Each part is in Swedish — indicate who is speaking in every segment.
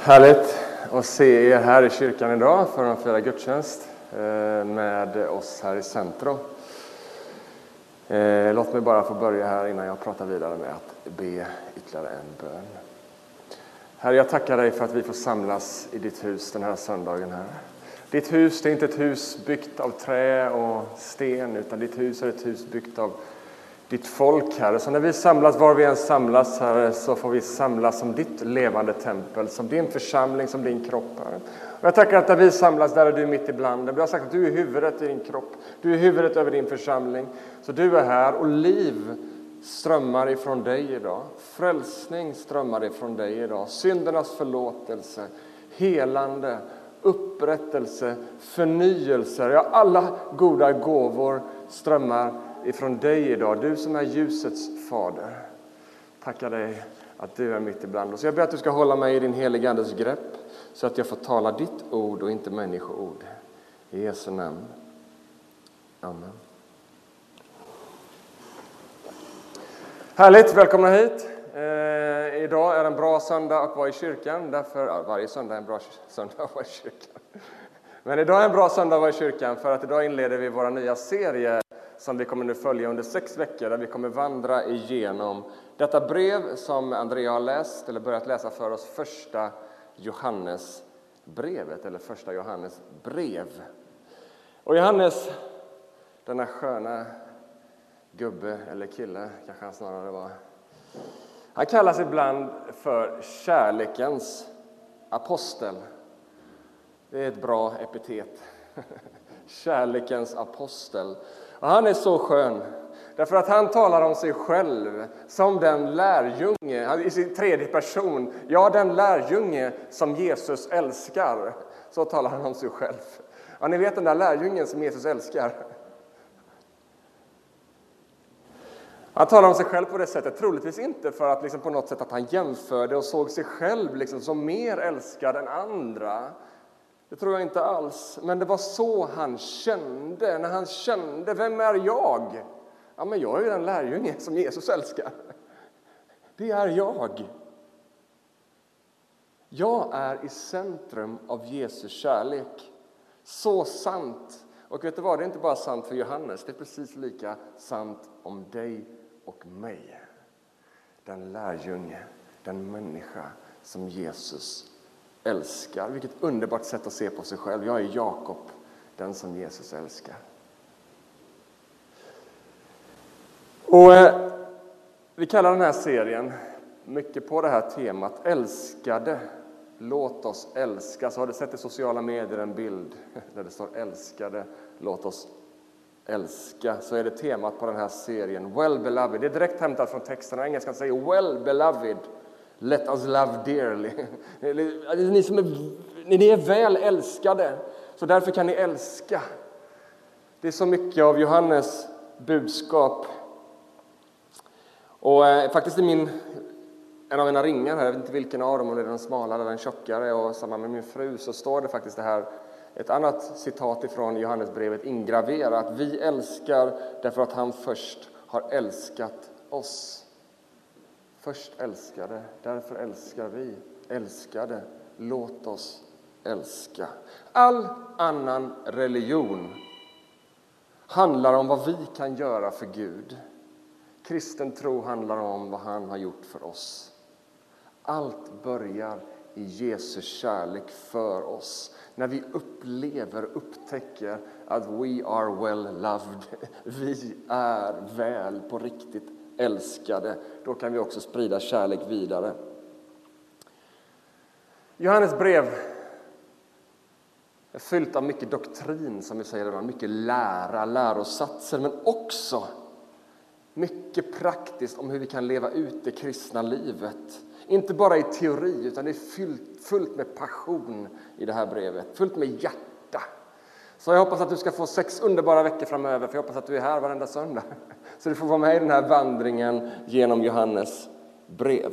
Speaker 1: Härligt att se er här i kyrkan idag för att fira gudstjänst eh, med oss här i centrum. Eh, låt mig bara få börja här innan jag pratar vidare med att be ytterligare en bön. Herre, jag tackar dig för att vi får samlas i ditt hus den här söndagen. här. Ditt hus det är inte ett hus byggt av trä och sten, utan ditt hus är ett hus byggt av ditt folk, Herre. Så när vi samlas, var vi än samlas, Herre, så får vi samlas som ditt levande tempel, som din församling, som din kropp, Herre. Och jag tackar att när vi samlas, där är du mitt ibland. Du har sagt att du är huvudet i din kropp, du är huvudet över din församling. Så du är här och liv strömmar ifrån dig idag. Frälsning strömmar ifrån dig idag. Syndernas förlåtelse, helande, upprättelse, förnyelse. Ja, alla goda gåvor strömmar ifrån dig idag, du som är ljusets fader. Tackar dig att du är mitt ibland oss. Jag ber att du ska hålla mig i din heliga Andes grepp så att jag får tala ditt ord och inte människoord. I Jesu namn. Amen. Härligt, välkomna hit. Eh, idag är en bra söndag att vara i kyrkan, därför, ja, varje söndag är en bra söndag att vara i kyrkan. Men idag är en bra söndag att vara i kyrkan för att idag inleder vi våra nya serie som vi kommer nu följa under sex veckor där vi kommer vandra igenom detta brev som Andrea har läst eller börjat läsa för oss, första Johannesbrevet eller första Johannes brev. Och Johannes, denna sköna gubbe eller kille kanske han snarare var. Han kallas ibland för kärlekens apostel. Det är ett bra epitet. Kärlekens apostel. Och han är så skön, därför att han talar om sig själv som den lärjunge, i sin tredje person. Ja, den lärjunge som Jesus älskar. Så talar han om sig själv. Ja, ni vet den där lärjungen som Jesus älskar. Han talar om sig själv på det sättet, troligtvis inte för att liksom på något sätt att han jämförde och såg sig själv liksom som mer älskad än andra. Det tror jag inte alls. Men det var så han kände, när han kände, vem är jag? Ja, men jag är ju den lärjunge som Jesus älskar. Det är jag. Jag är i centrum av Jesus kärlek. Så sant. Och vet du vad, det är inte bara sant för Johannes, det är precis lika sant om dig och mig. Den lärjunge, den människa som Jesus älskar. Vilket underbart sätt att se på sig själv. Jag är Jakob, den som Jesus älskar. Och eh, Vi kallar den här serien mycket på det här temat älskade. Låt oss älska. Så har du sett i sociala medier en bild där det står älskade, låt oss älska. Så är det temat på den här serien. Well beloved. Det är direkt hämtat från texterna. Engelskan säger well beloved. Let us love dearly. Ni, som är, ni är väl älskade, så därför kan ni älska. Det är så mycket av Johannes budskap. Och eh, faktiskt är min, en av mina ringar här, jag vet inte vilken av dem, om det är den smalare eller den tjockare, och samma med min fru, så står det faktiskt det här, ett annat citat ifrån Johannesbrevet ingraverat. Vi älskar därför att han först har älskat oss. Först älskade, därför älskar vi. Älskade, låt oss älska. All annan religion handlar om vad vi kan göra för Gud. Kristen tro handlar om vad han har gjort för oss. Allt börjar i Jesu kärlek för oss. När vi upplever, upptäcker att we are well loved. Vi är väl på riktigt älskade, då kan vi också sprida kärlek vidare. Johannes brev är fyllt av mycket doktrin, som vi säger ibland, mycket lära, lärosatser, men också mycket praktiskt om hur vi kan leva ut det kristna livet. Inte bara i teori, utan det är fyllt, fullt med passion i det här brevet, fullt med hjärta. Så jag hoppas att du ska få sex underbara veckor framöver, för jag hoppas att du är här varenda söndag. Så du får vara med i den här vandringen genom Johannes brev.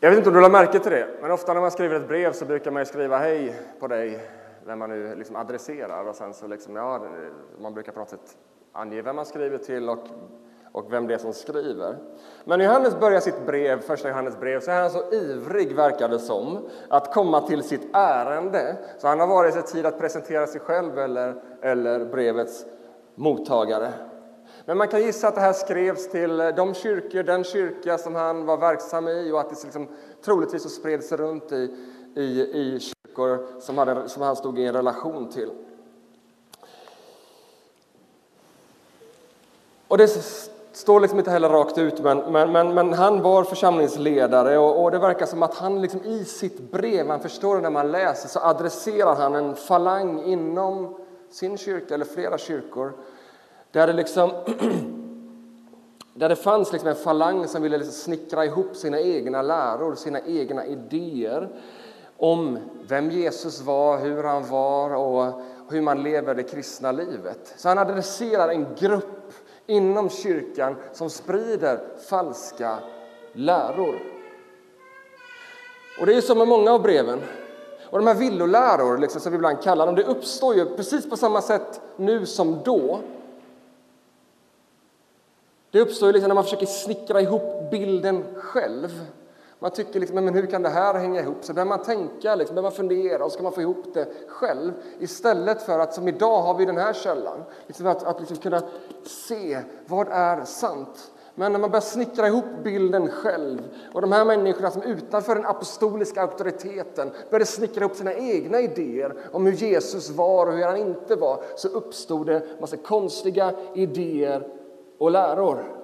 Speaker 1: Jag vet inte om du har märke till det, men ofta när man skriver ett brev så brukar man skriva hej på dig, vem man nu liksom adresserar. Och sen så liksom, ja, man brukar på något sätt ange vem man skriver till och och vem det är som skriver. Men när Johannes börjar sitt brev, första Johannes brev, så är han så ivrig, verkar det som, att komma till sitt ärende. Så han har varit sig tid att presentera sig själv eller, eller brevets mottagare. Men man kan gissa att det här skrevs till eh, de kyrkor, den kyrka som han var verksam i och att det liksom, troligtvis så spred sig runt i, i, i kyrkor som, hade, som han stod i en relation till. Och det står liksom inte heller rakt ut, men, men, men, men han var församlingsledare och, och, det verkar som att han liksom i sitt brev, man förstår det när man läser, så adresserar han en falang inom sin kyrka eller flera kyrkor där det, liksom, där det fanns liksom en falang som ville liksom snickra ihop sina egna läror, sina egna idéer om vem Jesus var, hur han var och hur man lever det kristna livet. Så han adresserar en grupp inom kyrkan som sprider falska läror. Och det är som med många av breven. Och de här villoläror, liksom, som vi ibland kallar dem, det uppstår ju precis på samma sätt nu som då. Det uppstår ju liksom när man försöker snickra ihop bilden själv. Man tycker liksom, men hur kan det här hänga ihop? Så börjar man tänka, liksom, börjar man fundera och ska man få ihop det själv. Istället för att som idag har vi den här källan. Liksom att att liksom kunna se vad är sant. Men när man börjar snickra ihop bilden själv och de här människorna som utanför den apostoliska auktoriteten började snickra ihop sina egna idéer om hur Jesus var och hur han inte var så uppstod det massa konstiga idéer och läror.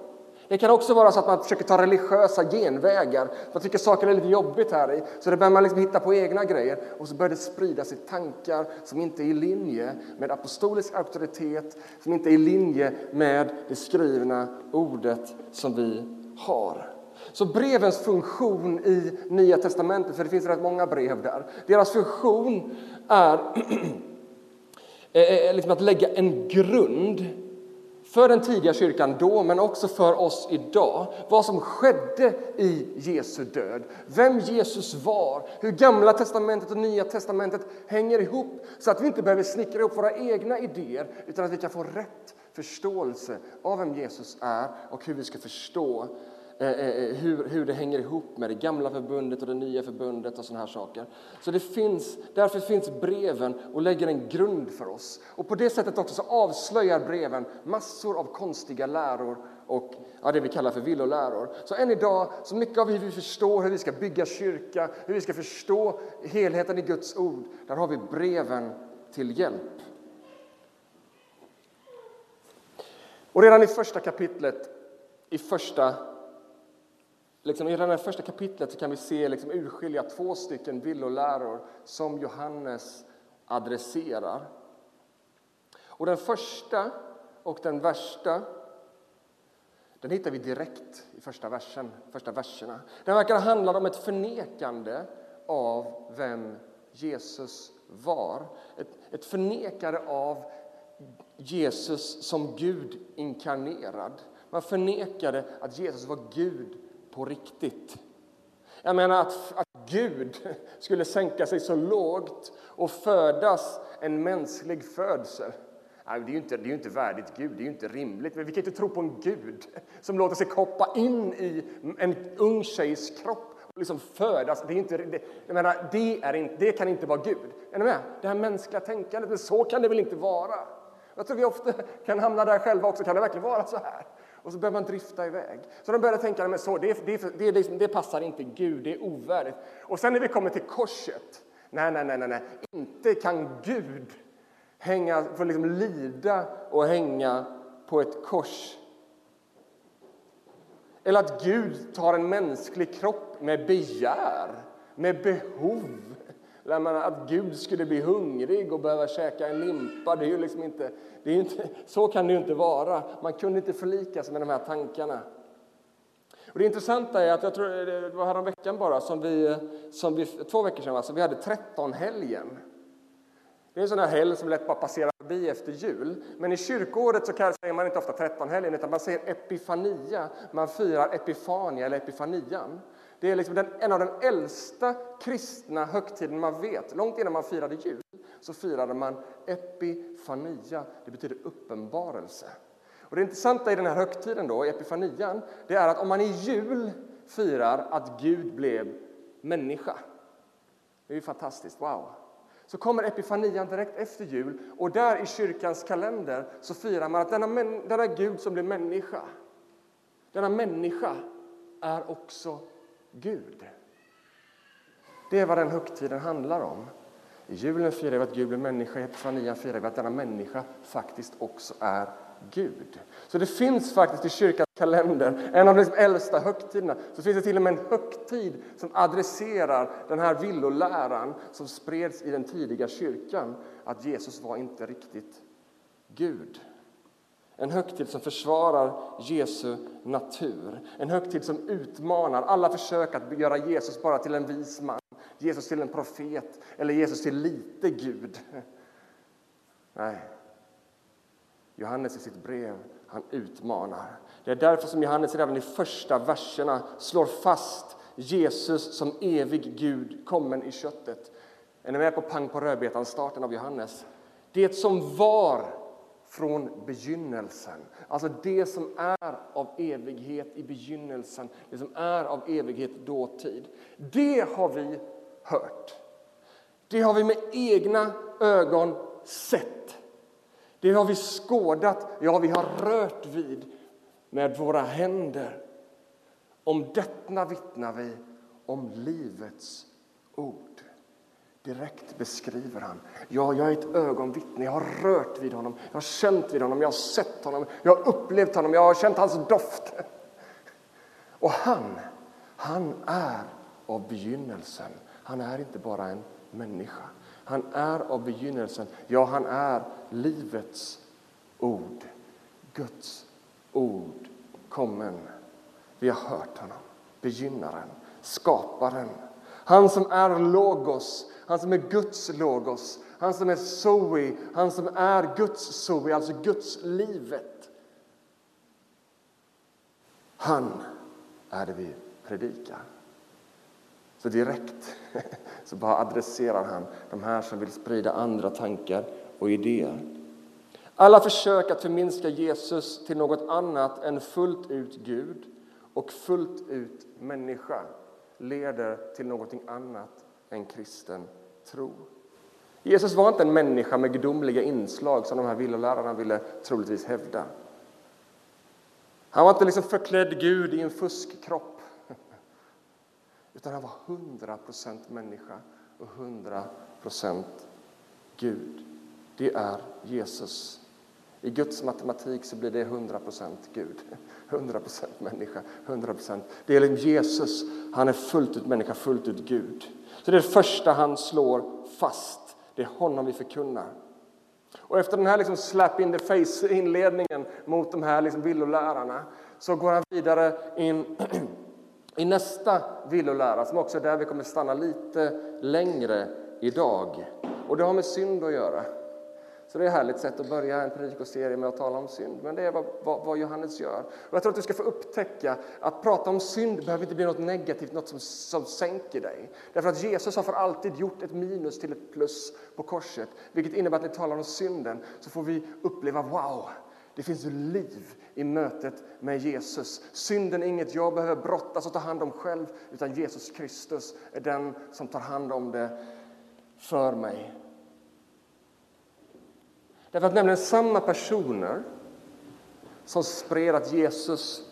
Speaker 1: Det kan också vara så att man försöker ta religiösa genvägar. Man tycker saker är lite jobbigt här i, så det börjar man liksom hitta på egna grejer och så börjar det sprida sig tankar som inte är i linje med apostolisk auktoritet, som inte är i linje med det skrivna ordet som vi har. Så brevens funktion i Nya testamentet, för det finns rätt många brev där, deras funktion är eh, eh, liksom att lägga en grund för den tidiga kyrkan då, men också för oss idag. Vad som skedde i Jesu död, vem Jesus var, hur Gamla testamentet och Nya testamentet hänger ihop så att vi inte behöver snickra ihop våra egna idéer utan att vi kan få rätt förståelse av vem Jesus är och hur vi ska förstå Eh, eh, eh, hur, hur det hänger ihop med det gamla förbundet och det nya förbundet och sådana här saker. Så det finns, därför finns breven och lägger en grund för oss. Och på det sättet också så avslöjar breven massor av konstiga läror och ja, det vi kallar för villoläror. Så än idag, så mycket av hur vi förstår hur vi ska bygga kyrka, hur vi ska förstå helheten i Guds ord, där har vi breven till hjälp. Och redan i första kapitlet, i första Liksom, I det här första kapitlet så kan vi se liksom, urskilja två stycken villoläror som Johannes adresserar. Och den första och den värsta den hittar vi direkt i första, versen, första verserna. Den verkar handla om ett förnekande av vem Jesus var. Ett, ett förnekande av Jesus som Gud inkarnerad. Man förnekade att Jesus var Gud på riktigt. Jag menar att, att Gud skulle sänka sig så lågt och födas en mänsklig födsel. det är ju inte, det är inte värdigt Gud, det är inte rimligt. Men vi kan inte tro på en Gud som låter sig koppa in i en ung tjejs kropp och liksom födas. Det, är inte, det, jag menar, det, är inte, det kan inte vara Gud. Är ni med? Det här mänskliga tänkandet, men så kan det väl inte vara? Jag tror vi ofta kan hamna där själva också. Kan det verkligen vara så här? Och så börjar man drifta iväg. Så de började tänka, men så, det, det, det, det passar inte Gud, det är ovärdigt. Och sen när vi kommer till korset, nej, nej, nej, nej, inte kan Gud hänga, få liksom lida och hänga på ett kors. Eller att Gud tar en mänsklig kropp med begär, med behov. Att Gud skulle bli hungrig och behöva käka en limpa, det är ju liksom inte, det är inte, så kan det ju inte vara. Man kunde inte förlika sig med de här tankarna. Och det intressanta är att jag tror det var häromveckan bara, som vi, som vi, två veckor sedan, alltså, vi hade 13-helgen. Det är en sån här helg som lätt bara passerar förbi efter jul. Men i kyrkoåret så säger man inte ofta 13-helgen, utan man säger epifania. Man firar epifania eller epifanian. Det är liksom den, en av de äldsta kristna högtiden man vet. Långt innan man firade jul så firade man epifania. Det betyder uppenbarelse. Och det intressanta i den här högtiden, då, epifanian, det är att om man i jul firar att Gud blev människa. Det är ju fantastiskt, wow! Så kommer epifanian direkt efter jul och där i kyrkans kalender så firar man att denna, denna Gud som blev människa, denna människa är också Gud. Det är vad den högtiden handlar om. I julen firar vi att Gud blir människa, i epifanian firar vi att denna människa faktiskt också är Gud. Så det finns faktiskt i kyrkans kalender, en av de äldsta högtiderna, så finns det till och med en högtid som adresserar den här villoläran som spreds i den tidiga kyrkan, att Jesus var inte riktigt Gud. En högtid som försvarar Jesu natur. En högtid som utmanar alla försök att göra Jesus bara till en vis man, Jesus till en profet eller Jesus till lite Gud. Nej, Johannes i sitt brev han utmanar. Det är därför som Johannes redan i första verserna slår fast Jesus som evig Gud kommen i köttet. Är ni med på pang på rödbetan, starten av Johannes? Det som var från begynnelsen. Alltså det som är av evighet i begynnelsen, det som är av evighet dåtid. Det har vi hört. Det har vi med egna ögon sett. Det har vi skådat, ja, vi har rört vid med våra händer. Om detta vittnar vi om livets ord. Direkt beskriver han. Ja, jag är ett ögonvittne. Jag har rört vid honom, jag har känt vid honom, jag har sett honom, jag har upplevt honom, jag har känt hans doft. Och han, han är av begynnelsen. Han är inte bara en människa. Han är av begynnelsen, ja, han är livets ord. Guds ord kommen. Vi har hört honom, begynnaren, skaparen. Han som är logos, han som är Guds logos, han som är Zoe, han som är Guds Zoe, alltså Guds livet. Han är det vi predikar. Så direkt så bara adresserar han de här som vill sprida andra tankar och idéer. Alla försök att förminska Jesus till något annat än fullt ut Gud och fullt ut människa leder till någonting annat en kristen tro. Jesus var inte en människa med gudomliga inslag som de här villolärarna ville troligtvis hävda. Han var inte liksom förklädd Gud i en fuskkropp utan han var 100 procent människa och 100 procent Gud. Det är Jesus. I Guds matematik så blir det 100 procent Gud, 100 procent människa, 100 procent. Det är Jesus, han är fullt ut människa, fullt ut Gud. Så det är det första han slår fast, det är honom vi förkunnar. Och efter den här liksom slap in the face inledningen mot de här liksom villolärarna så går han vidare in i nästa villolära, som också är där vi kommer stanna lite längre idag. Och det har med synd att göra. Så det är ett härligt sätt att börja en predikoserie med att tala om synd. Men det är vad, vad, vad, Johannes gör. Och jag tror att du ska få upptäcka att prata om synd behöver inte bli något negativt, något som, som sänker dig. Därför att Jesus har för alltid gjort ett minus till ett plus på korset. Vilket innebär att när vi talar om synden så får vi uppleva wow, det finns liv i mötet med Jesus. Synden är inget jag behöver brottas och ta hand om själv, utan Jesus Kristus är den som tar hand om det för mig. Därför att nämligen samma personer som spred att Jesus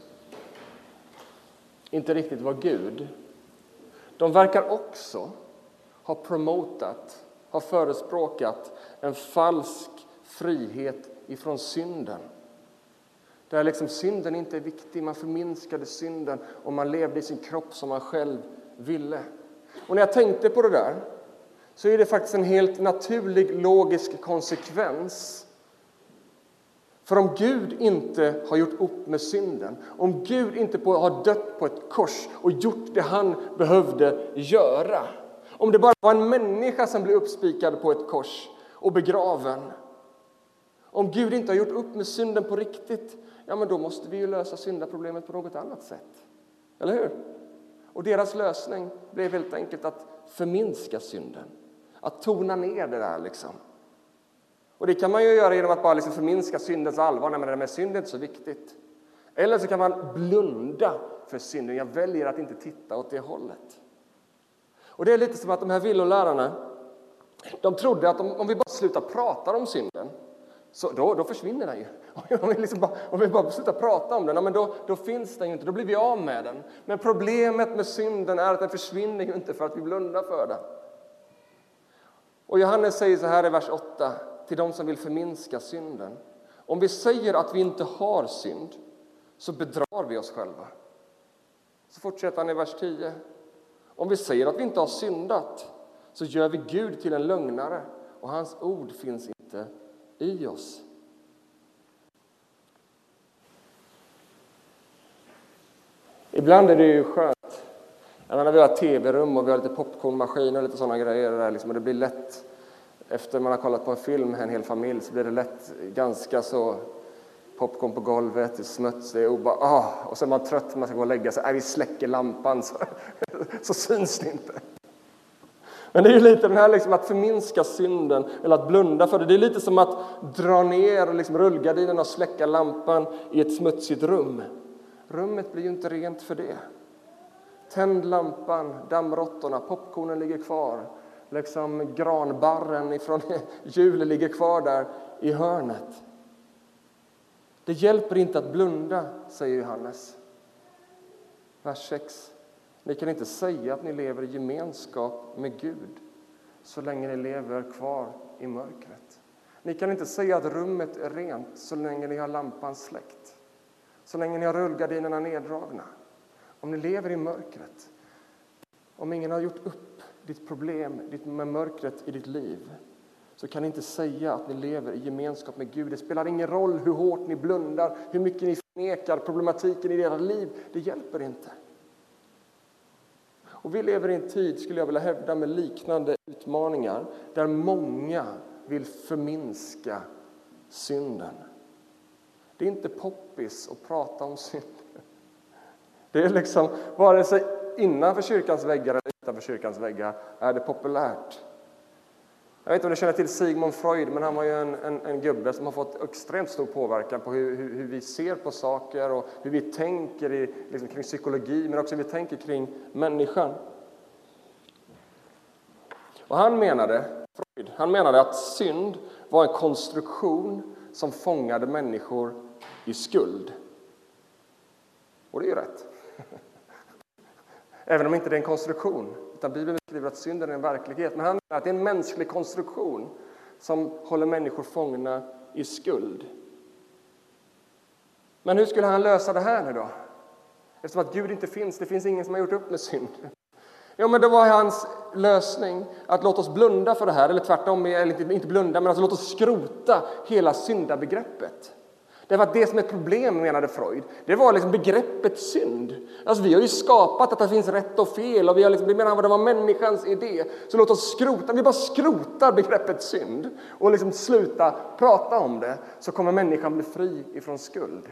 Speaker 1: inte riktigt var Gud, de verkar också ha promotat, ha förespråkat en falsk frihet ifrån synden. Där liksom synden inte är viktig, man förminskade synden och man levde i sin kropp som man själv ville. Och när jag tänkte på det där så är det faktiskt en helt naturlig logisk konsekvens. För om Gud inte har gjort upp med synden, om Gud inte har dött på ett kors och gjort det han behövde göra, om det bara var en människa som blev uppspikad på ett kors och begraven, om Gud inte har gjort upp med synden på riktigt, ja men då måste vi ju lösa syndaproblemet på något annat sätt. Eller hur? Och deras lösning blev helt enkelt att förminska synden, att tona ner det där liksom. Och det kan man ju göra genom att bara liksom förminska syndens allvar. Nej, men det med synd är inte så viktigt. Eller så kan man blunda för synden. Jag väljer att inte titta åt det hållet. Och det är lite som att de här villolärarna, de trodde att om, om vi bara slutar prata om synden, så då, då försvinner den ju. Om vi, liksom bara, om vi bara slutar prata om den, ja, men då, då finns den ju inte, då blir vi av med den. Men problemet med synden är att den försvinner ju inte för att vi blundar för den. Och Johannes säger så här i vers 8 till de som vill förminska synden. Om vi säger att vi inte har synd så bedrar vi oss själva. Så fortsätter han i vers 10. Om vi säger att vi inte har syndat så gör vi Gud till en lögnare och hans ord finns inte i oss. Ibland är det ju skönt. Jag menar, vi har tv-rum och vi har lite popcornmaskiner och lite sådana grejer. Där, liksom, och det blir lätt, efter man har kollat på en film med en hel familj, så blir det lätt ganska så popcorn på golvet, det är smutsigt och bara, ah, och så är man trött man ska gå och lägga sig. Nej, vi släcker lampan så, så syns det inte. Men det är ju lite den här liksom att förminska synden eller att blunda för det. Det är lite som att dra ner liksom rullgardinen och släcka lampan i ett smutsigt rum. Rummet blir ju inte rent för det. Tänd lampan, dammråttorna, popcornen ligger kvar. Liksom granbarren ifrån jul ligger kvar där i hörnet. Det hjälper inte att blunda, säger Johannes. Vers 6. Ni kan inte säga att ni lever i gemenskap med Gud så länge ni lever kvar i mörkret. Ni kan inte säga att rummet är rent så länge ni har lampan släckt, så länge ni har rullgardinerna neddragna. Om ni lever i mörkret, om ingen har gjort upp ditt problem med mörkret i ditt liv, så kan ni inte säga att ni lever i gemenskap med Gud. Det spelar ingen roll hur hårt ni blundar, hur mycket ni förnekar problematiken i era liv. Det hjälper inte. Och vi lever i en tid, skulle jag vilja hävda, med liknande utmaningar där många vill förminska synden. Det är inte poppis att prata om synd. Det är liksom, vare sig innanför kyrkans väggar eller utanför kyrkans väggar, är det populärt jag vet inte om ni känner till Sigmund Freud, men han var ju en, en, en gubbe som har fått extremt stor påverkan på hur, hur, hur, vi ser på saker och hur vi tänker i, liksom, kring psykologi, men också hur vi tänker kring människan. Och han menade, Freud, han menade att synd var en konstruktion som fångade människor i skuld. Och det är ju rätt. Även om inte det är en konstruktion, utan Bibeln beskriver att synden är en verklighet. Men han menar att det är en mänsklig konstruktion som håller människor fångna i skuld. Men hur skulle han lösa det här nu då? Eftersom att Gud inte finns, det finns ingen som har gjort upp med synd. Ja, men då var hans lösning att låta oss blunda för det här, eller tvärtom, eller inte blunda, men alltså låt oss skrota hela syndabegreppet. Det var det som är ett problem, menade Freud. Det var liksom begreppet synd. Alltså, vi har ju skapat att det finns rätt och fel och vi har liksom, det menar det var människans idé. Så låt oss skrota, vi bara skrotar begreppet synd och liksom sluta prata om det så kommer människan bli fri ifrån skuld.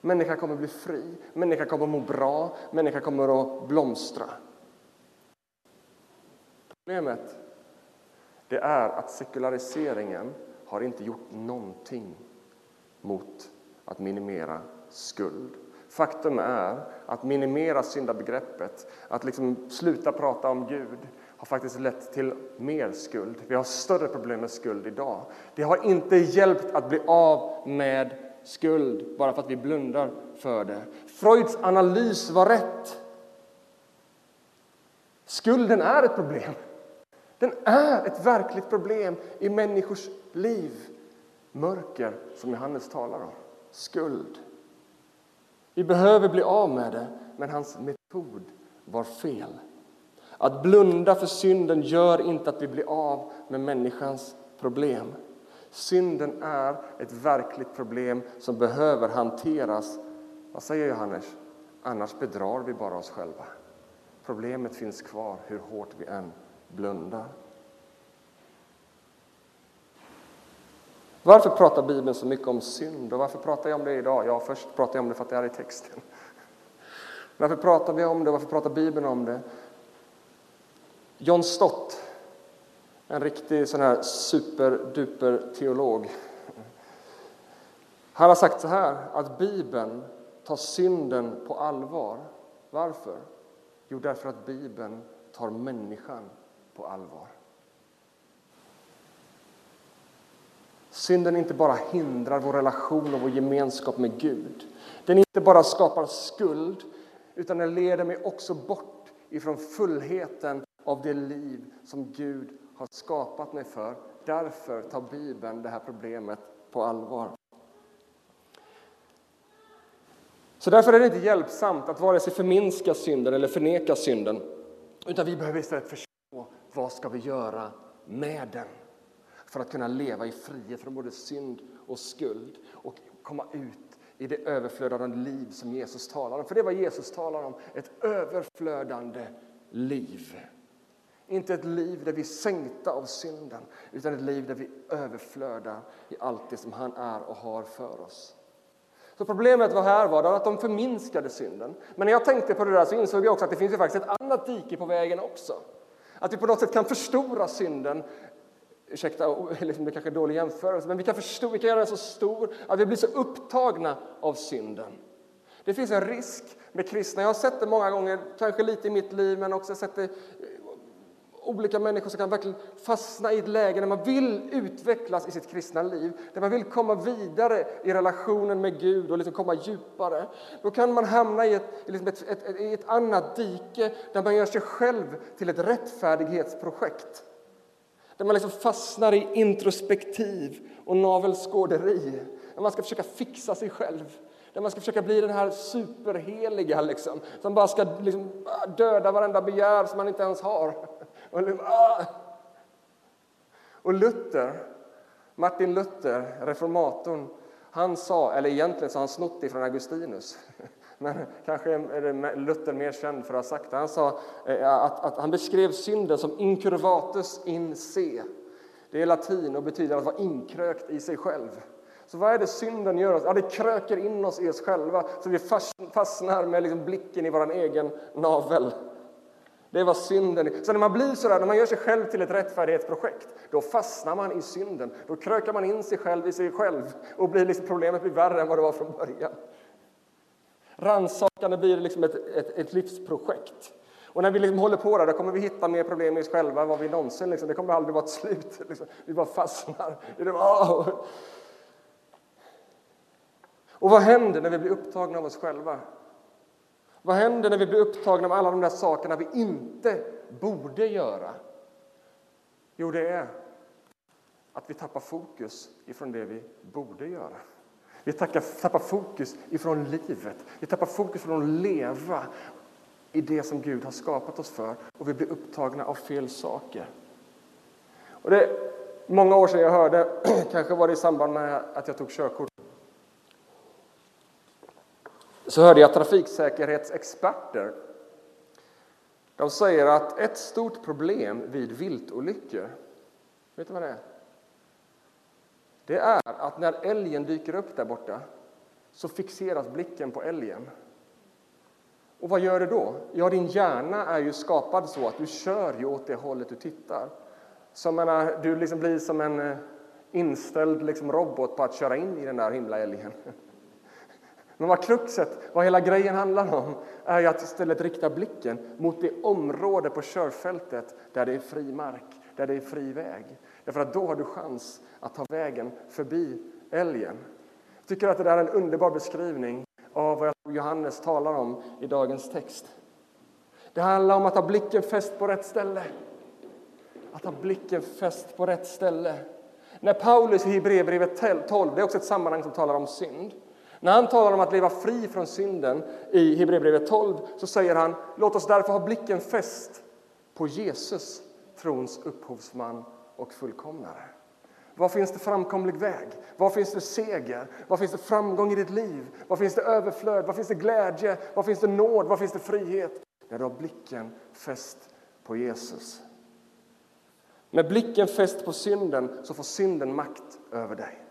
Speaker 1: Människan kommer bli fri, människan kommer må bra, människan kommer att blomstra. Problemet det är att sekulariseringen har inte gjort någonting mot att minimera skuld. Faktum är att minimera syndabegreppet, att liksom sluta prata om Gud, har faktiskt lett till mer skuld. Vi har större problem med skuld idag. Det har inte hjälpt att bli av med skuld bara för att vi blundar för det. Freuds analys var rätt. Skulden är ett problem. Den är ett verkligt problem i människors liv mörker som Johannes talar om, skuld. Vi behöver bli av med det, men hans metod var fel. Att blunda för synden gör inte att vi blir av med människans problem. Synden är ett verkligt problem som behöver hanteras. Vad säger Johannes? Annars bedrar vi bara oss själva. Problemet finns kvar hur hårt vi än blundar. Varför pratar Bibeln så mycket om synd och varför pratar jag om det idag? Ja, först pratar jag om det för att det är i texten. Varför pratar vi om det? Varför pratar Bibeln om det? John Stott En riktig sån här superduper teolog. Han har sagt så här, att Bibeln tar synden på allvar. Varför? Jo, därför att Bibeln tar människan på allvar. Synden inte bara hindrar vår relation och vår gemenskap med Gud. Den inte bara skapar skuld, utan den leder mig också bort ifrån fullheten av det liv som Gud har skapat mig för. Därför tar Bibeln det här problemet på allvar. Så därför är det inte hjälpsamt att vare sig förminska synden eller förneka synden. Utan vi behöver istället förstå vad ska vi göra med den för att kunna leva i frihet från både synd och skuld och komma ut i det överflödande liv som Jesus talar om. För det är vad Jesus talar om, ett överflödande liv. Inte ett liv där vi är sänkta av synden, utan ett liv där vi överflödar i allt det som han är och har för oss. Så problemet var här var att de förminskade synden. Men när jag tänkte på det där så insåg jag också att det finns ju faktiskt ett annat dike på vägen också. Att vi på något sätt kan förstora synden ursäkta, liksom det kanske är dålig jämförelse, men vi kan, förstå, vi kan göra den så stor att vi blir så upptagna av synden. Det finns en risk med kristna. Jag har sett det många gånger, kanske lite i mitt liv, men också sett det eh, olika människor som kan verkligen fastna i ett läge där man vill utvecklas i sitt kristna liv, där man vill komma vidare i relationen med Gud och liksom komma djupare. Då kan man hamna i ett, liksom ett, ett, ett annat dike där man gör sig själv till ett rättfärdighetsprojekt. Där man liksom fastnar i introspektiv och navelskåderi. Där man ska försöka fixa sig själv. Där man ska försöka bli den här superheliga liksom, som bara ska liksom ah, döda varenda begär som man inte ens har. Och, liksom, ah. och Luther, Martin Luther, reformatorn, han sa, eller egentligen så har han snott det från Augustinus, men kanske är Luther mer känd för att ha sagt det. Han sa eh, att, att han beskrev synden som incurvatus in se. Det är latin och betyder att vara inkrökt i sig själv. Så vad är det synden gör oss? Ja, det kröker in oss i oss själva så vi fastnar med liksom blicken i vår egen navel. Det är vad synden är. Så när man blir sådär, när man gör sig själv till ett rättfärdighetsprojekt, då fastnar man i synden. Då krökar man in sig själv i sig själv och blir liksom, problemet blir värre än vad det var från början. Rannsakande blir liksom ett, ett, ett livsprojekt. Och när vi liksom håller på där, då kommer vi hitta mer problem i oss själva än vad vi någonsin... Liksom, det kommer aldrig vara ett slut. Liksom. Vi bara fastnar. Och vad händer när vi blir upptagna av oss själva? Vad händer när vi blir upptagna av alla de där sakerna vi inte borde göra? Jo, det är att vi tappar fokus ifrån det vi borde göra. Vi tappar fokus ifrån livet. Vi tappar fokus från att leva i det som Gud har skapat oss för och vi blir upptagna av fel saker. Och det är många år sedan jag hörde, kanske var det i samband med att jag tog körkort, så hörde jag trafiksäkerhetsexperter. De säger att ett stort problem vid viltolyckor, vet du vad det är? Det är att när älgen dyker upp där borta så fixeras blicken på älgen. Och vad gör du då? Ja, din hjärna är ju skapad så att du kör ju åt det hållet du tittar. Så menar, du liksom blir som en eh, inställd liksom robot på att köra in i den där himla älgen. Men vad kruxet, vad hela grejen handlar om, är ju att istället rikta blicken mot det område på körfältet där det är fri mark, där det är fri väg. Därför att då har du chans att ta vägen förbi älgen. Jag tycker att det där är en underbar beskrivning av vad Johannes talar om i dagens text. Det handlar om att ha blicken fäst på rätt ställe. Att ha blicken fäst på rätt ställe. När Paulus i Hebreerbrevet 12, det är också ett sammanhang som talar om synd. När han talar om att leva fri från synden i Hebreerbrevet 12 så säger han låt oss därför ha blicken fäst på Jesus, trons upphovsman och fullkomnare. Var finns det framkomlig väg? Var finns det seger? Var finns det framgång i ditt liv? Var finns det överflöd? Var finns det glädje? Var finns det nåd? Var finns det frihet? När du har blicken fäst på Jesus. Med blicken fäst på synden så får synden makt över dig.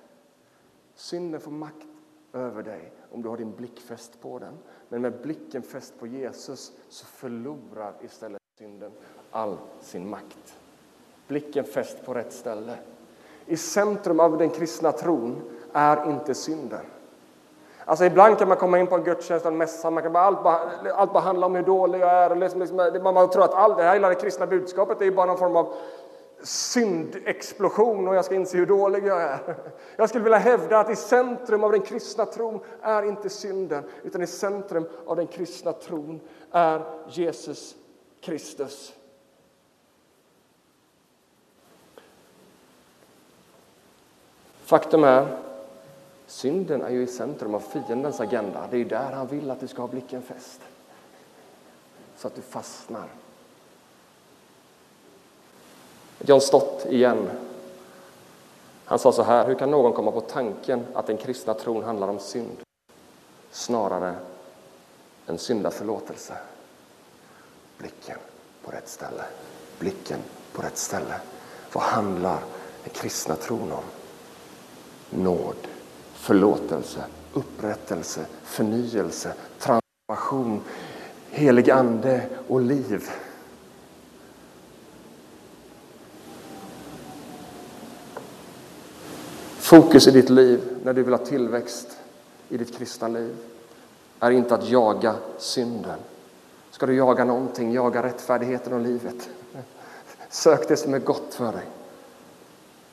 Speaker 1: Synden får makt över dig om du har din blick fäst på den. Men med blicken fäst på Jesus så förlorar istället synden all sin makt blicken fäst på rätt ställe. I centrum av den kristna tron är inte synden. Alltså ibland kan man komma in på en gudstjänst eller en mässa, man kan bara, allt, bara, allt bara handla om hur dålig jag är. Liksom, liksom, man tror att allt det här hela det kristna budskapet är bara någon form av syndexplosion och jag ska inse hur dålig jag är. Jag skulle vilja hävda att i centrum av den kristna tron är inte synden, utan i centrum av den kristna tron är Jesus Kristus. Faktum är, synden är ju i centrum av fiendens agenda. Det är där han vill att du ska ha blicken fäst. Så att du fastnar. John Stott igen. Han sa så här, hur kan någon komma på tanken att den kristna tron handlar om synd? Snarare än syndaförlåtelse. Blicken på rätt ställe. Blicken på rätt ställe. Vad handlar den kristna tron om? Nåd, förlåtelse, upprättelse, förnyelse, transformation, helig ande och liv. Fokus i ditt liv när du vill ha tillväxt i ditt kristna liv är inte att jaga synden. Ska du jaga någonting, jaga rättfärdigheten och livet. Sök det som är gott för dig.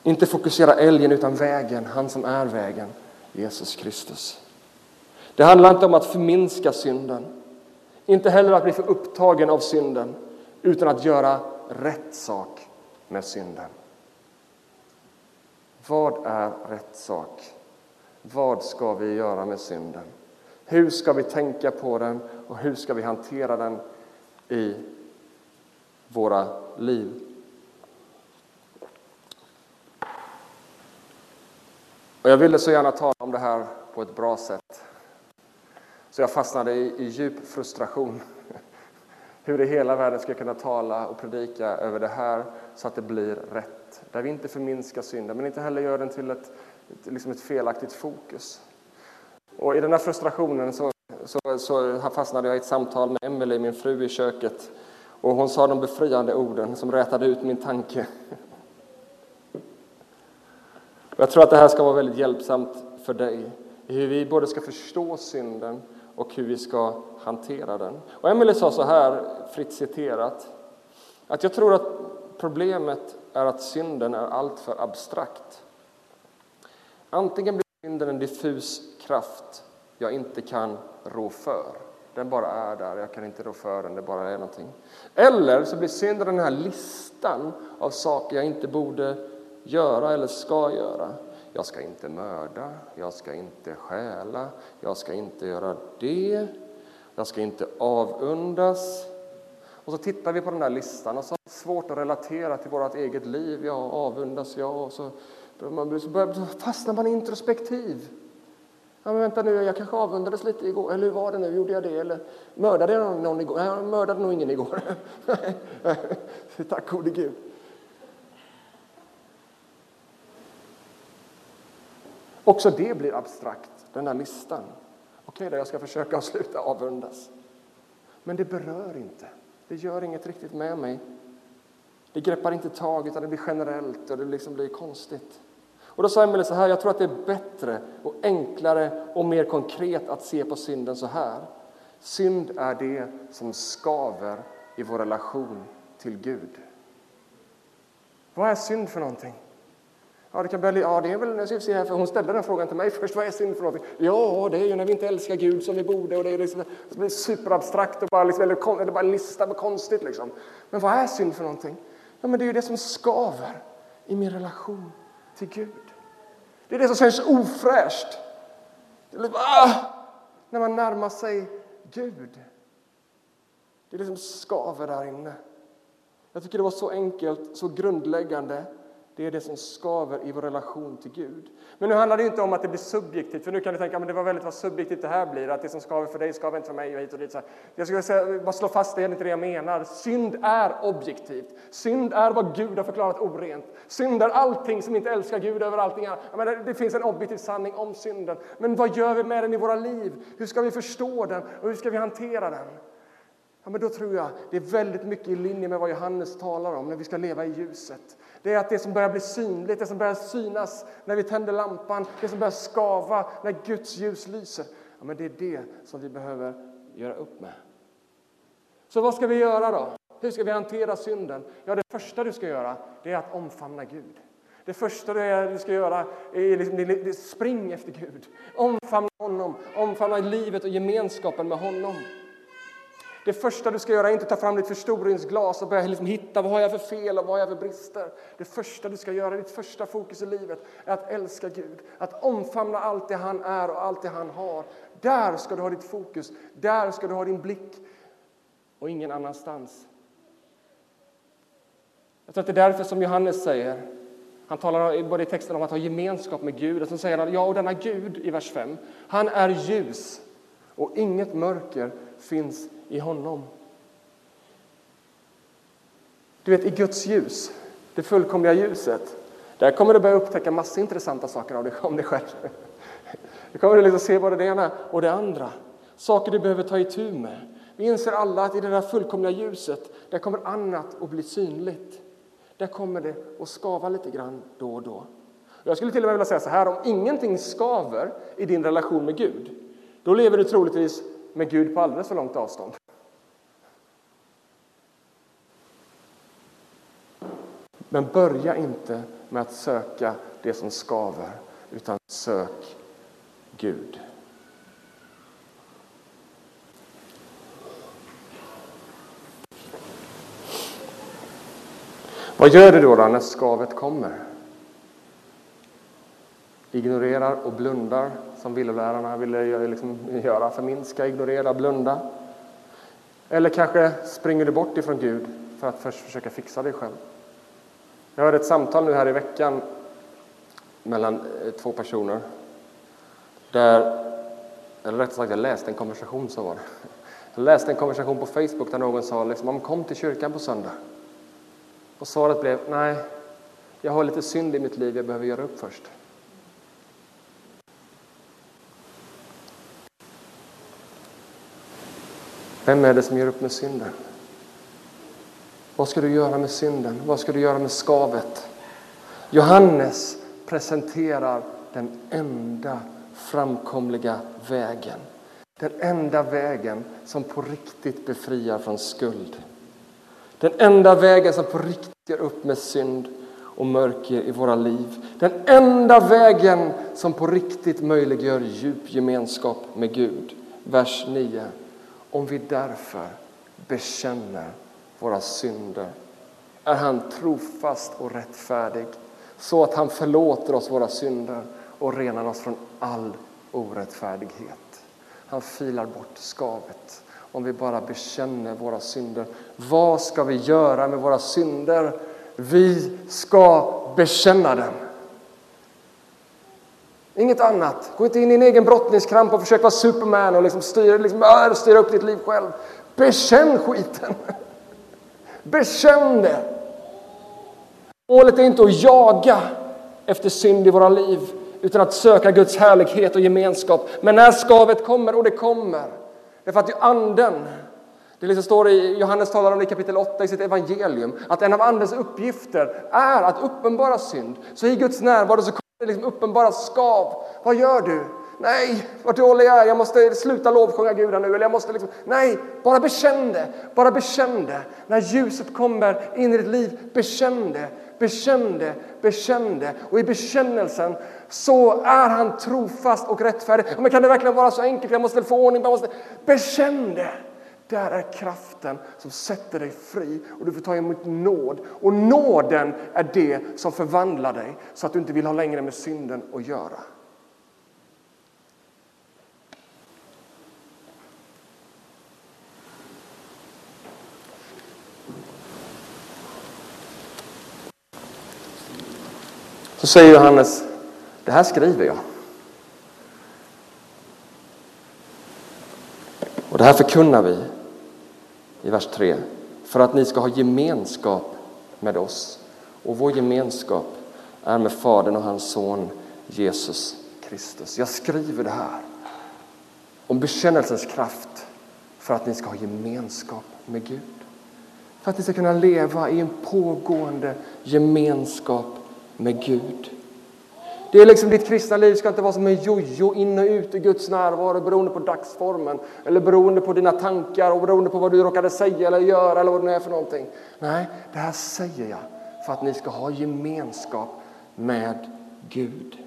Speaker 1: Inte fokusera älgen utan vägen, han som är vägen, Jesus Kristus. Det handlar inte om att förminska synden, inte heller att bli för upptagen av synden, utan att göra rätt sak med synden. Vad är rätt sak? Vad ska vi göra med synden? Hur ska vi tänka på den och hur ska vi hantera den i våra liv? Och jag ville så gärna tala om det här på ett bra sätt. Så jag fastnade i, i djup frustration. Hur i hela världen ska jag kunna tala och predika över det här så att det blir rätt. Där vi inte förminskar synden, men inte heller gör den till ett, liksom ett felaktigt fokus. Och i den här frustrationen så, så, så fastnade jag i ett samtal med Emelie, min fru, i köket. Och hon sa de befriande orden som rätade ut min tanke. Jag tror att det här ska vara väldigt hjälpsamt för dig i hur vi både ska förstå synden och hur vi ska hantera den. Och Emelie sa så här, fritt citerat, att jag tror att problemet är att synden är alltför abstrakt. Antingen blir synden en diffus kraft jag inte kan rå för. Den bara är där, jag kan inte rå för den, det bara är någonting. Eller så blir synden den här listan av saker jag inte borde göra eller ska göra. Jag ska inte mörda, jag ska inte stjäla, jag ska inte göra det, jag ska inte avundas. Och så tittar vi på den där listan och så är det svårt att relatera till vårt eget liv. Jag avundas jag. Och så, man, så fastnar man introspektiv. Ja, men vänta nu, jag kanske avundades lite igår. Eller hur var det nu? Gjorde jag det? Eller mördade jag någon igår? Nej, jag mördade nog ingen igår. Tack gode Gud. Också det blir abstrakt, den där listan. Okej, okay, jag ska försöka sluta avundas. Men det berör inte. Det gör inget riktigt med mig. Det greppar inte tag, utan det blir generellt och det liksom blir konstigt. Och då sa Emelie så här, jag tror att det är bättre och enklare och mer konkret att se på synden så här. Synd är det som skaver i vår relation till Gud. Vad är synd för någonting? Ja, det kan börja, ja, det är väl, ska se här, för hon ställde den frågan till mig först. Vad är synd för någonting? Ja, det är ju när vi inte älskar Gud som vi borde. Och det, är liksom, det blir superabstrakt och bara, liksom, eller, eller bara lista med konstigt. Liksom. Men vad är synd för någonting? Ja, men det är ju det som skaver i min relation till Gud. Det är det som känns ofräscht. Det är liksom, ah, när man närmar sig Gud. Det är det som skaver där inne. Jag tycker det var så enkelt, så grundläggande det är det som skaver i vår relation till Gud. Men nu handlar det inte om att det blir subjektivt, för nu kan du tänka att det var väldigt vad subjektivt det här blir, att det som skaver för dig skaver inte för mig och hit och dit. Så Jag skulle säga, bara slå fast det, det är inte det jag menar. Synd är objektivt. Synd är vad Gud har förklarat orent. Synd är allting som inte älskar Gud över allting annat. Menar, det finns en objektiv sanning om synden. Men vad gör vi med den i våra liv? Hur ska vi förstå den och hur ska vi hantera den? Ja, men då tror jag det är väldigt mycket i linje med vad Johannes talar om när vi ska leva i ljuset. Det är att det som börjar bli synligt, det som börjar synas när vi tänder lampan, det som börjar skava när Guds ljus lyser. Ja, men det är det som vi behöver göra upp med. Så vad ska vi göra då? Hur ska vi hantera synden? Ja, det första du ska göra det är att omfamna Gud. Det första du ska göra är liksom, spring efter Gud. Omfamna honom, omfamna livet och gemenskapen med honom. Det första du ska göra är inte ta fram ditt förstoringsglas och börja liksom hitta vad har jag för fel och vad har jag för brister. Det första du ska göra, ditt första fokus i livet, är att älska Gud. Att omfamna allt det han är och allt det han har. Där ska du ha ditt fokus, där ska du ha din blick och ingen annanstans. Jag tror att det är därför som Johannes säger, han talar både i texten om att ha gemenskap med Gud, och så säger han ja, och denna Gud i vers 5, han är ljus och inget mörker finns i honom. Du vet, i Guds ljus, det fullkomliga ljuset, där kommer du börja upptäcka massa intressanta saker dig, om dig själv. Du kommer liksom se både det ena och det andra. Saker du behöver ta itu med. Vi inser alla att i det där fullkomliga ljuset, där kommer annat att bli synligt. Där kommer det att skava lite grann då och då. Jag skulle till och med vilja säga så här, om ingenting skaver i din relation med Gud, då lever du troligtvis med Gud på alldeles för långt avstånd. Men börja inte med att söka det som skaver, utan sök Gud. Vad gör du då, då när skavet kommer? Ignorerar och blundar som villolärarna ville liksom göra, förminska, ignorera, blunda. Eller kanske springer du bort ifrån Gud för att först försöka fixa dig själv. Jag hörde ett samtal nu här i veckan mellan eh, två personer. Där, eller rättare sagt, jag läste en konversation, så var det. Jag läste en konversation på Facebook där någon sa liksom, kom till kyrkan på söndag. Och svaret blev, nej, jag har lite synd i mitt liv, jag behöver göra upp först. Vem är det som gör upp med synden? Vad ska du göra med synden? Vad ska du göra med skavet? Johannes presenterar den enda framkomliga vägen. Den enda vägen som på riktigt befriar från skuld. Den enda vägen som på riktigt gör upp med synd och mörker i våra liv. Den enda vägen som på riktigt möjliggör djup gemenskap med Gud. Vers 9. Om vi därför bekänner våra synder är han trofast och rättfärdig så att han förlåter oss våra synder och renar oss från all orättfärdighet. Han filar bort skavet om vi bara bekänner våra synder. Vad ska vi göra med våra synder? Vi ska bekänna dem. Inget annat. Gå inte in i din egen brottningskramp och försök vara Superman och liksom styra, liksom, äh, styra upp ditt liv själv. Bekänn skiten! Bekänn det! Målet är inte att jaga efter synd i våra liv utan att söka Guds härlighet och gemenskap. Men när skavet kommer, och det kommer, därför att anden det liksom står i, Johannes talar om det i kapitel 8 i sitt evangelium, att en av Andens uppgifter är att uppenbara synd. Så i Guds närvaro så det är liksom uppenbara skav. Vad gör du? Nej, vad dålig jag är, jag måste sluta lovsjunga Gud nu. Eller jag måste liksom, nej, bara bekänn det. Bara bekänn det. När ljuset kommer in i ditt liv, bekänn det. Bekänn det, bekänn det. Och i bekännelsen så är han trofast och rättfärdig. Men kan det verkligen vara så enkelt? Jag måste få ordning Jag måste... Bekänn det! Där är kraften som sätter dig fri och du får ta emot nåd. Och nåden är det som förvandlar dig så att du inte vill ha längre med synden att göra. Så säger Johannes, det här skriver jag. Och det här förkunnar vi i vers 3 för att ni ska ha gemenskap med oss. Och vår gemenskap är med Fadern och hans son Jesus Kristus. Jag skriver det här om bekännelsens kraft för att ni ska ha gemenskap med Gud. För att ni ska kunna leva i en pågående gemenskap med Gud. Det är liksom Ditt kristna liv ska inte vara som en jojo in och ut i Guds närvaro beroende på dagsformen eller beroende på dina tankar och beroende på vad du råkade säga eller göra eller vad det nu är för någonting. Nej, det här säger jag för att ni ska ha gemenskap med Gud.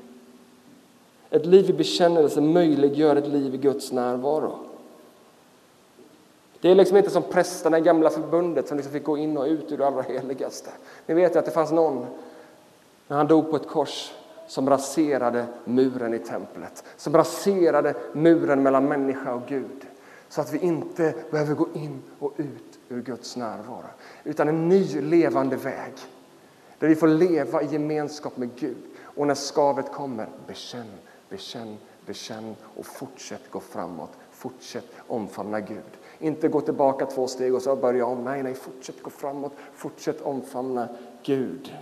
Speaker 1: Ett liv i bekännelse möjliggör ett liv i Guds närvaro. Det är liksom inte som prästerna i gamla förbundet som liksom fick gå in och ut ur det allra heligaste. Ni vet ju att det fanns någon, när han dog på ett kors, som raserade muren i templet, som raserade muren mellan människa och Gud. Så att vi inte behöver gå in och ut ur Guds närvaro, utan en ny levande väg. Där vi får leva i gemenskap med Gud. Och när skavet kommer, bekänn, bekänn, bekänn och fortsätt gå framåt. Fortsätt omfamna Gud. Inte gå tillbaka två steg och så börja om. Nej, nej, fortsätt gå framåt. Fortsätt omfamna Gud.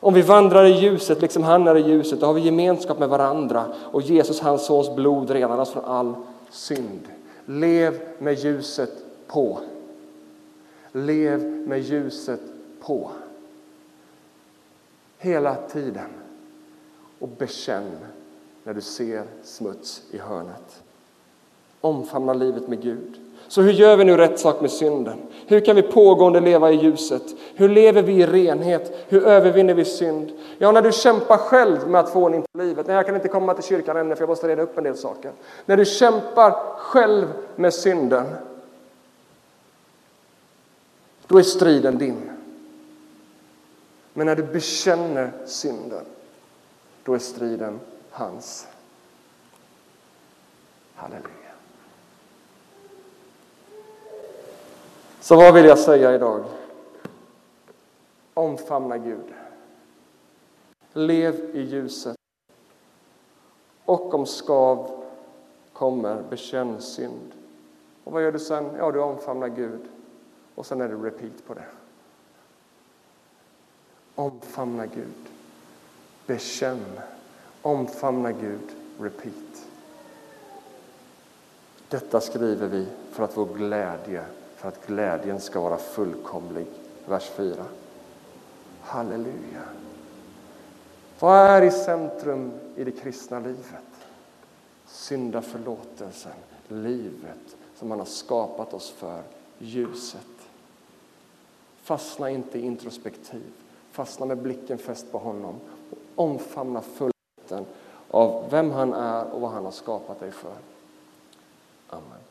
Speaker 1: Om vi vandrar i ljuset, liksom han är i ljuset, då har vi gemenskap med varandra och Jesus, hans sons blod, renar oss från all synd. Lev med ljuset på. Lev med ljuset på. Hela tiden. Och bekänn när du ser smuts i hörnet. Omfamna livet med Gud. Så hur gör vi nu rätt sak med synden? Hur kan vi pågående leva i ljuset? Hur lever vi i renhet? Hur övervinner vi synd? Ja, när du kämpar själv med att få ordning på livet. Nej, jag kan inte komma till kyrkan ännu för jag måste reda upp en del saker. När du kämpar själv med synden. Då är striden din. Men när du bekänner synden, då är striden hans. Halleluja. Så vad vill jag säga idag? Omfamna Gud. Lev i ljuset. Och om skav kommer, bekänn synd. Och vad gör du sen? Ja, du omfamnar Gud. Och sen är det repeat på det. Omfamna Gud. Bekänn. Omfamna Gud. Repeat. Detta skriver vi för att vår glädje för att glädjen ska vara fullkomlig. Vers 4. Halleluja. Vad är i centrum i det kristna livet? Syndaförlåtelsen, livet som han har skapat oss för, ljuset. Fastna inte i introspektiv, fastna med blicken fäst på honom och omfamna fullheten av vem han är och vad han har skapat dig för. Amen.